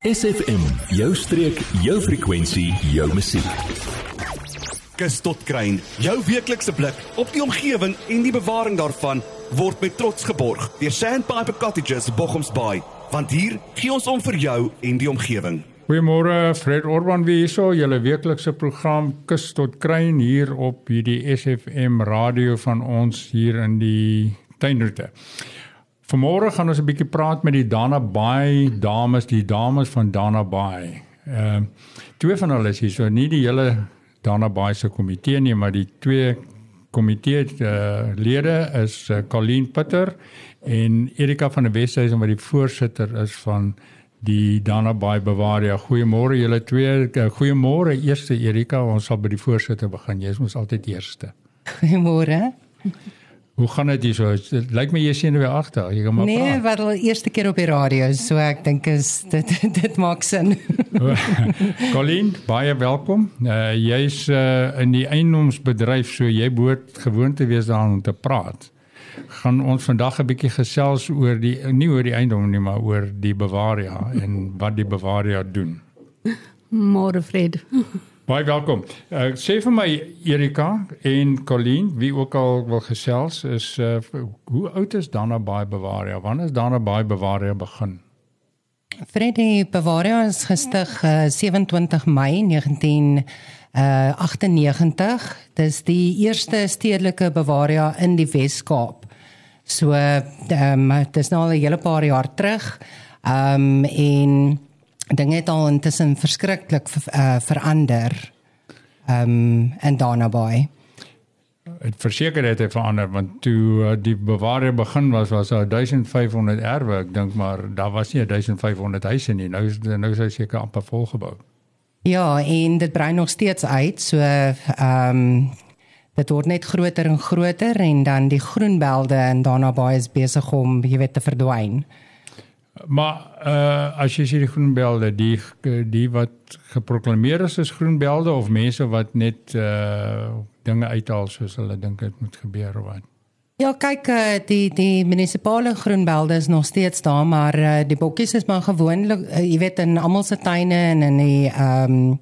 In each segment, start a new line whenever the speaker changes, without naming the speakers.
SFM, jou streek, jou frekwensie, jou musiek.
Kus tot kruin, jou weeklikse blik op die omgewing en die bewaring daarvan word met trots geborg deur Sandpiper Cottages Bochums Bay, want hier gee ons om vir jou en die omgewing.
Goeiemôre, Fred Orban wie hierso, julle weeklikse program Kus tot kruin hier op hierdie SFM radio van ons hier in die tuinroete. Vanmôre gaan ons 'n bietjie praat met die Dana Bay dames, die dames van Dana Bay. Ehm uh, twee van hulle is hier, so nie die hele Dana Bay se komitee nie, maar die twee komitee uh, lede is uh, Colleen Putter en Erika van der Westhuizen wat die voorsitter is van die Dana Bay Bavaria. Goeiemôre julle twee. Uh, Goeiemôre eerste Erika, ons sal by die voorsitter begin. Jy is mos altyd eerste.
Goeiemôre.
Hoe gaan dit hier so? Dit lyk my jy sien weer agter. Jy
gaan maar Nee, praat. wat al eerste keer op die radio, so ek dink is dit dit maak sin.
Colleen, baie welkom. Uh jy's uh in die eiendomsbedryf, so jy behoort gewoond te wees daaraan om te praat. Gaan ons vandag 'n bietjie gesels oor die nie oor die eiendom nie, maar oor die Bavaria en wat die Bavaria doen.
Môre Fred.
Baie welkom. Uh, sê vir my Erika en Colleen, wie ook al wil gesels, is uh, hoe oud is Dana Bay Bavaria? Wanneer is Dana Bay Bavaria begin?
Freddie Bavaria is gestig uh, 27 Mei 1998. Dis die eerste stedelike Bavaria in die Wes-Kaap. So ehm um, dis nou al 'n hele paar jaar terug. Ehm um, en dinge het al intussen verskriklik uh, verander. Ehm um, en daarna by.
Het verseker het het verander want toe uh, die bewaring begin was was daar 1500 erwe ek dink maar daar was nie 1500 huise nie nou is nou is hy seker amper volgebou.
Ja en dit brei nog steeds uit so ehm um, dit word net groter en groter en dan die groenbelde en daarna by is besig om jy weet te verdwyn.
Maar uh as jy sien die groenbelde, die die wat geproklaameer is as groenbelde of mense wat net uh dinge uithaal soos hulle dink dit moet gebeur of wat.
Ja, kyk uh, die die munisipale groenbelde is nog steeds daar, maar uh, die bokkies is maar gewoonlik uh, jy weet in almal se tuine en in die ehm um,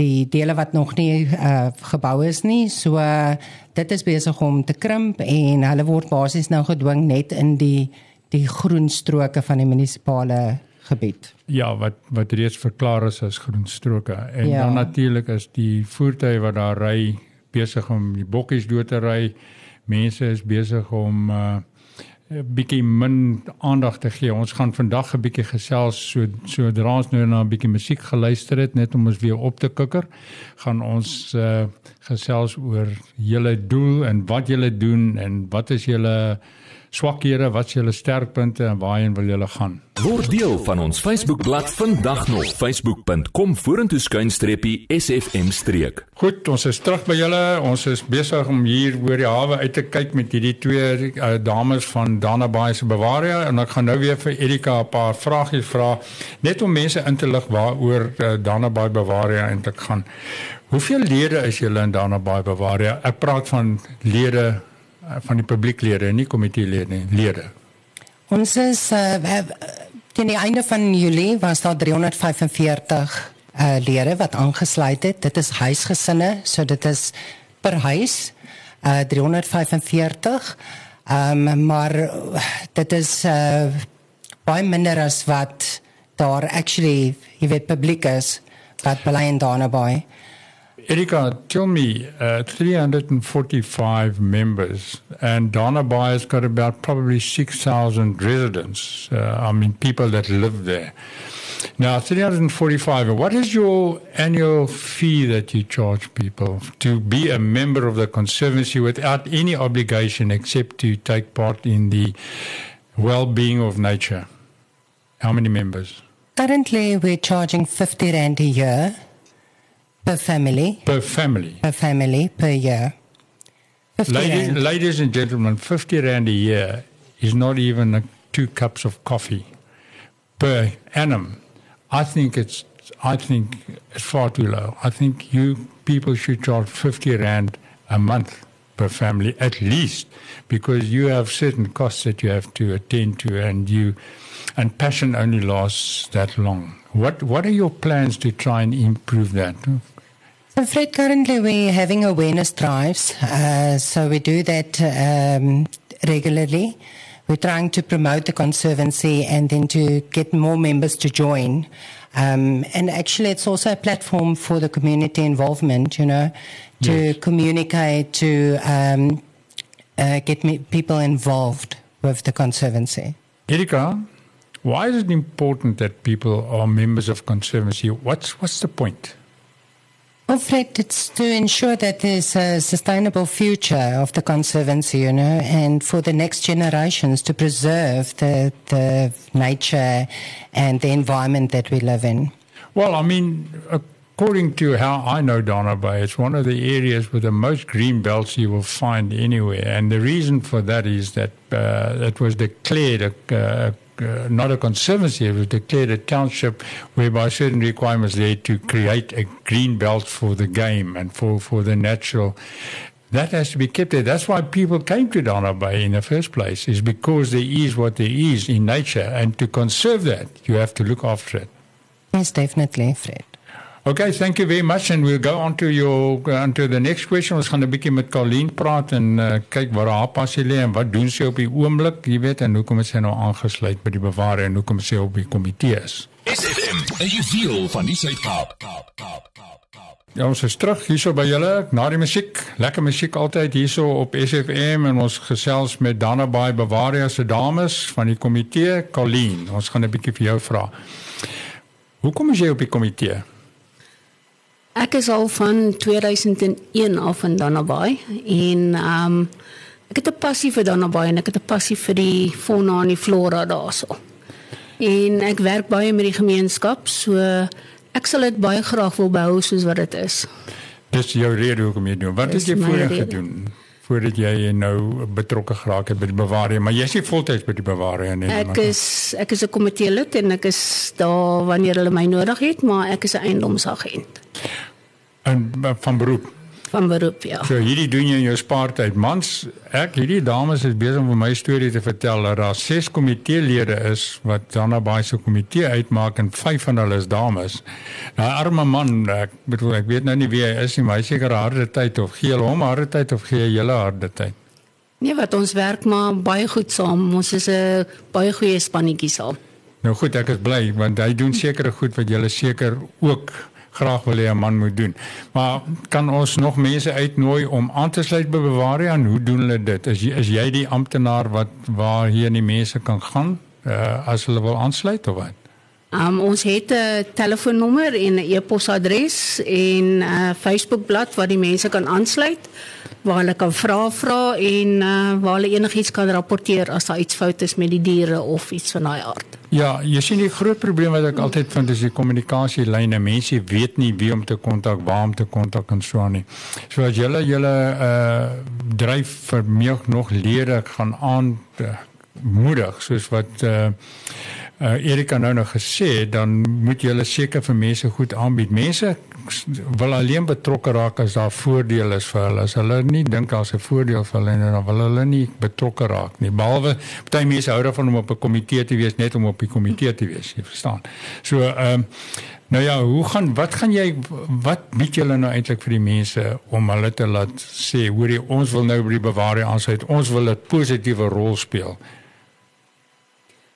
die dele wat nog nie uh, gebou is nie. So uh, dit is besig om te krimp en hulle word basies nou gedwing net in die die groen stroke van die munisipale gebied.
Ja, wat wat reeds verklaar is as groen stroke. En ja. dan natuurlik is die voertuie wat daar ry besig om die bokkies dood te ry. Mense is besig om uh, bietjie min aandag te gee. Ons gaan vandag 'n bietjie gesels so sodra ons nou na 'n bietjie musiek geluister het net om ons weer op te kikker. Gaan ons uh, gesels oor julle doel en wat julle doen en wat is julle swakhede, wat is julle sterkpunte en waarheen wil julle gaan?
Word deel van ons Facebookblad vandag nog facebook.com vorentoe skuinstreepie sfm streek.
Goed, ons is terug by julle. Ons is besig om hier oor die hawe uit te kyk met hierdie twee uh, dames van Dana Bay se Bavaria en ek gaan nou weer vir Erika 'n paar vragies vra net om mense in te lig waaroor uh, Dana Bay Bavaria eintlik gaan. Hoeveel lede is julle in Dana Bay Bavaria? Ek praat van lede Eh, van die publieklede, nie komiteelede nie, lede.
Ons is uh, teen die einde van Julie was daar 345 uh, lede wat aangesluit het. Dit is huisgesinne, so dit is per huis uh, 345. Ehm um, maar dit is uh, baie minder as wat daar actually, jy weet, publiek is wat bly in Donnaby.
Erika, tell me, uh, 345 members, and Donna Bay's got about probably 6,000 residents. Uh, I mean, people that live there. Now, 345, what is your annual fee that you charge people to be a member of the Conservancy without any obligation except to take part in the well being of nature? How many members?
Currently, we're charging 50 Rand a year per family.
Per family.
Per family per year.
Ladies, ladies and gentlemen, 50 rand a year is not even a, two cups of coffee per annum. I think it's I think it's far too low. I think you people should charge 50 rand a month per family at least because you have certain costs that you have to attend to and you and passion only lasts that long. What what are your plans to try and improve that?
So Fred, currently we're having awareness drives. Uh, so we do that um, regularly. We're trying to promote the conservancy and then to get more members to join. Um, and actually, it's also a platform for the community involvement, you know, to yes. communicate, to um, uh, get me, people involved with the conservancy.
Erika, why is it important that people are members of conservancy? What's, what's the point?
Fred, it's to ensure that there's a sustainable future of the conservancy, you know, and for the next generations to preserve the, the nature and the environment that we live in.
Well, I mean, according to how I know Donna Bay, it's one of the areas with the most green belts you will find anywhere. And the reason for that is that uh, it was declared a, a uh, not a conservancy, it was declared a township whereby certain requirements there to create a green belt for the game and for, for the natural. That has to be kept there. That's why people came to Donna Bay in the first place, is because there is what there is in nature. And to conserve that, you have to look after it.
Yes, definitely, Fred.
Okay, thank you very much and we'll go on to your uh, on to the next question. Ons gaan 'n bietjie met Colleen praat en uh, kyk waar haar passie lê en wat doen sy op die oomblik, jy weet, en hoekom sy nou aangesluit by die beware en hoekom sy op die komitee is.
SFM, is jy deel van die Suid-Kaap?
Ja, ons is terug hierso by julle na die musiek. Lekker musiek altyd hierso op SFM en ons gesels met Dana Baai Bavaria se dames van die komitee, Colleen. Ons gaan 'n bietjie vir jou vra. Hoekom is jy op die komitee?
Ek is al van 2001 af in Dannaby en ehm um, ek het 'n passie vir Dannaby en ek het 'n passie vir die fauna en die flora daarso. En ek werk baie met die gemeenskap, so ek sal dit baie graag wil behou soos wat dit is.
Dis jou rede hoekom jy doen. Wat het jy voorheen gedoen? voordat jy nou betrokke geraak het by die bewaring maar jy is nie voltyds by die bewaring nie
ek is ek is 'n komitee lid en ek is daar wanneer hulle my nodig het maar ek is 'n eiendomsagent
en van beroep.
Van beroep, ja.
So hierdie doen jy in jou spaartyd. Mans, ek hierdie dames is besig om vir my storie te vertel dat daar ses komiteelede is wat dan naby so komitee uitmaak en vyf van hulle is dames. Nou arme man, ek bedoel ek weet nou nie wie hy is nie, maar hy seker harde tyd of gee hom harde tyd of gee julle harde tyd.
Nee, wat ons werk maar baie goed saam. Ons is 'n baie goeie spannetjie saam.
Nou goed, ek is bly want hy doen sekere goed wat julle seker ook graag wil hê 'n man moet doen. Maar kan ons nog mense uitnooi om aan te sluit by Bavaria en hoe doen hulle dit? Is jy, is jy die amptenaar wat waar hier die mense kan gaan uh, as hulle wil aansluit of wat?
Um, ons het 'n telefoonnommer en 'n e-posadres en 'n Facebookblad waar die mense kan aansluit waar hulle kan vra vra en uh, waar hulle enigiets kan rapporteer as daar iets fout is met die diere of iets van daai aard.
Ja, jy sien die groot probleem wat ek altyd vind is die kommunikasielyne. Mense weet nie wie om te kontak, waar om te kontak en so aan nie. So as julle julle uh dryf vir meer nog lede gaan aan uh, moedig soos wat uh uh, Erika nou nog gesê dan moet jy hulle seker vir mense goed aanbied. Mense wil alleen betrokke raak as daar voordele is vir hulle. As hulle nie dink daar's 'n voordeel vir hulle dan wil hulle nie betrokke raak nie. Behalwe party mense hou daarvan om op 'n komitee te wees net om op die komitee te wees, jy verstaan. So ehm um, nou ja, hoe gaan wat gaan jy wat bied julle nou eintlik vir die mense om hulle te laat sê hoor jy ons wil nou by die bewaring aansluit. Ons wil 'n positiewe rol speel.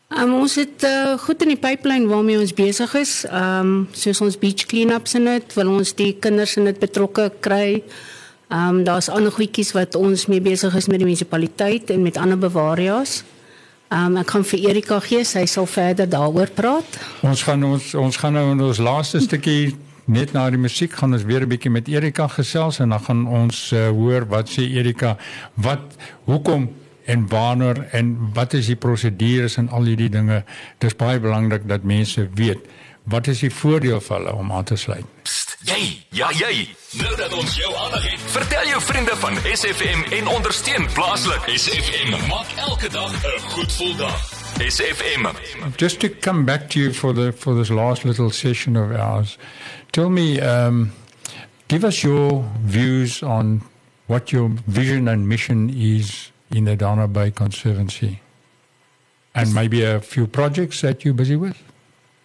Um, ons het uh, goed in die pipeline waarmee ons besig is. Um, soos ons beach cleanups en dit wil ons die kinders in dit betrokke kry. Ehm um, daar's ander goedjies wat ons mee besig is met die munisipaliteit en met ander bewaria's. Ehm um, kan vir Erika gee, sy sal verder daaroor praat.
Ons gaan ons ons gaan nou in ons laaste stukkie net na die musiek gaan ons weer 'n bietjie met Erika gesels en dan gaan ons uh, hoor wat sê Erika, wat hoekom en wanneer en wat is die prosedures en al hierdie dinge. Dis baie belangrik dat mense weet wat is die voordeel vir hulle om aan te sluit.
Jy, ja jy. Nou dat ons jou aandag het, vertel jou vriende van SFM en ondersteun plaaslik. SFM maak elke dag 'n goed gevoel dag. SFM.
Just to come back to you for the for this last little session of ours. Tell me um give us your views on what your vision and mission is in the Dana Bay Conservancy? And maybe a few projects that you're busy with?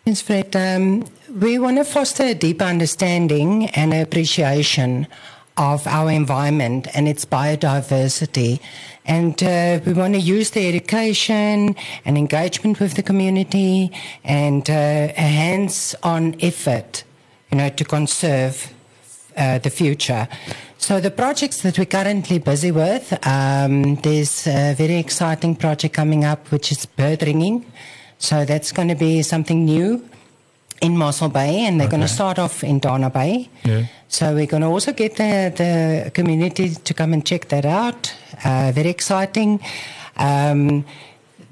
Yes, Fred. Um, we want to foster a deeper understanding and appreciation of our environment and its biodiversity. And uh, we want to use the education and engagement with the community and uh, a hands on effort, you know, to conserve uh, the future. So the projects that we're currently busy with, um, there's a very exciting project coming up, which is bird ringing. So that's going to be something new in Mossel Bay, and they're okay. going to start off in Donna Bay. Yeah. So we're going to also get the, the community to come and check that out. Uh, very exciting. Um,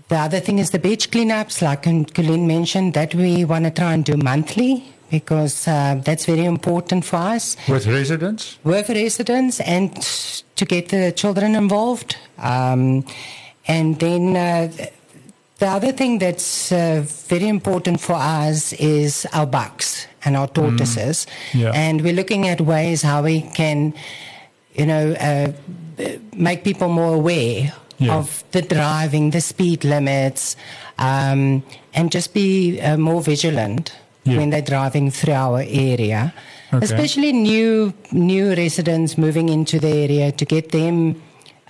the other thing is the beach cleanups, like Colleen mentioned, that we want to try and do monthly because uh, that's very important for us.
With residents?
With residents and to get the children involved. Um, and then uh, the other thing that's uh, very important for us is our bucks and our tortoises. Mm, yeah. And we're looking at ways how we can, you know, uh, make people more aware yeah. of the driving, the speed limits, um, and just be uh, more vigilant yeah. when they're driving through our area. Okay. Especially new new residents moving into the area to get them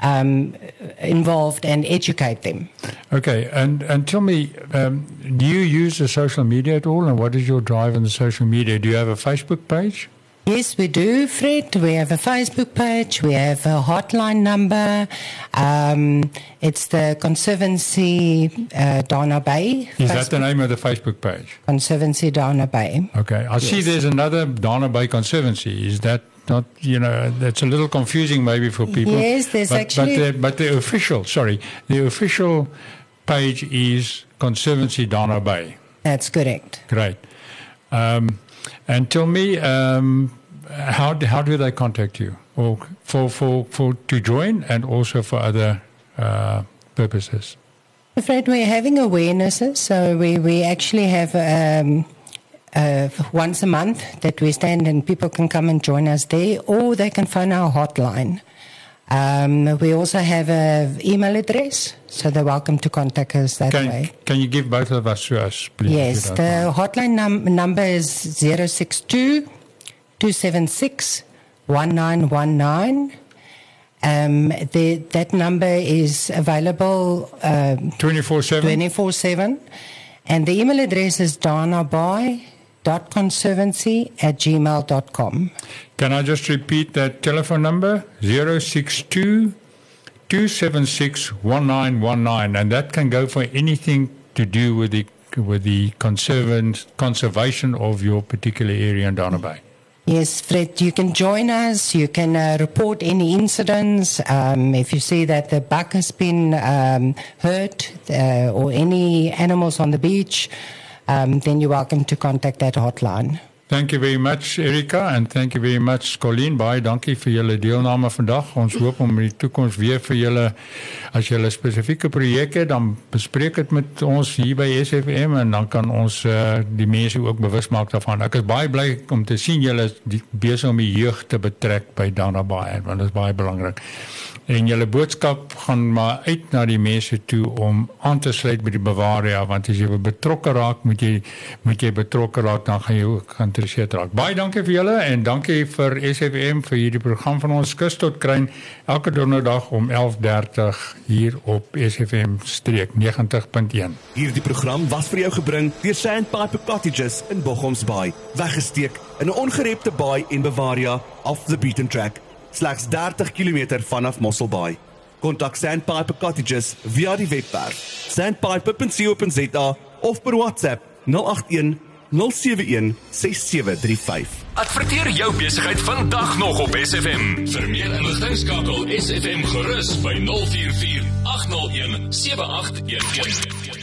um, involved and educate them.
Okay, and and tell me, um, do you use the social media at all? And what is your drive in the social media? Do you have a Facebook page?
Yes, we do, Fred. We have a Facebook page. We have a hotline number. Um, it's the Conservancy uh, Dana Bay.
Is Facebook. that the name of the Facebook page?
Conservancy Donna Bay.
Okay. I yes. see there's another Donna Bay Conservancy. Is that not, you know, that's a little confusing maybe for people.
Yes, there's
but,
actually.
But the, but the official, sorry, the official page is Conservancy Donna Bay.
That's correct.
Great. Um, and tell me, um, how how do they contact you, or for for for to join, and also for other uh, purposes?
Fred, we're having awarenesses, so we we actually have. Um, uh, once a month that we stand and people can come and join us there, or they can phone our hotline. Um, we also have an email address, so they're welcome to contact us that
can,
way.
Can you give both of us to us, please?
Yes, the hotline num- number is 062 276 1919. Um, the, that number is available
um, 24 7.
24 7. And the email address is danaboy.conservancy at gmail.com.
Can I just repeat that telephone number? 062 276 1919. And that can go for anything to do with the, with the conservation of your particular area in Dana Bay.
Yes, Fred, you can join us. You can uh, report any incidents. Um, if you see that the buck has been um, hurt uh, or any animals on the beach, um, then you're welcome to contact that hotline.
Thank you very much Erika and thank you very much Colleen. Baie dankie vir julle deelname vandag. Ons hoop om in die toekoms weer vir julle as julle spesifieke projekte dan bespreek dit met ons hier by SFM en dan kan ons uh, die mense ook bewus maak daarvan. Ek is baie bly om te sien julle besig om die jeug te betrek by Dana Bay want dit is baie belangrik. En julle boodskap gaan maar uit na die mense toe om aan te sluit by die Bavaria want as jy betrokke raak, moet jy moet jy betrokke raak dan gaan jy ook geïnteresseerd raak. Baie dankie vir julle en dankie vir SFM vir hierdie program van ons kus tot kruin elke donderdag om 11:30 hier op SFM streek 90.1.
Hierdie program was vir jou gebring deur Sandpiper Cottages in Bochomsbaai, weggesteek in 'n ongerepte baai in Bavaria off the beaten track slegs 30 km vanaf Mosselbaai. Kontak Sandpiper Cottages via die webwerf sandpiper.co.za of per WhatsApp 081 071 6735.
Adverteer jou besigheid vandag nog op SFM. Vir meer inligting skakel SFM gerus by 044 801 7811.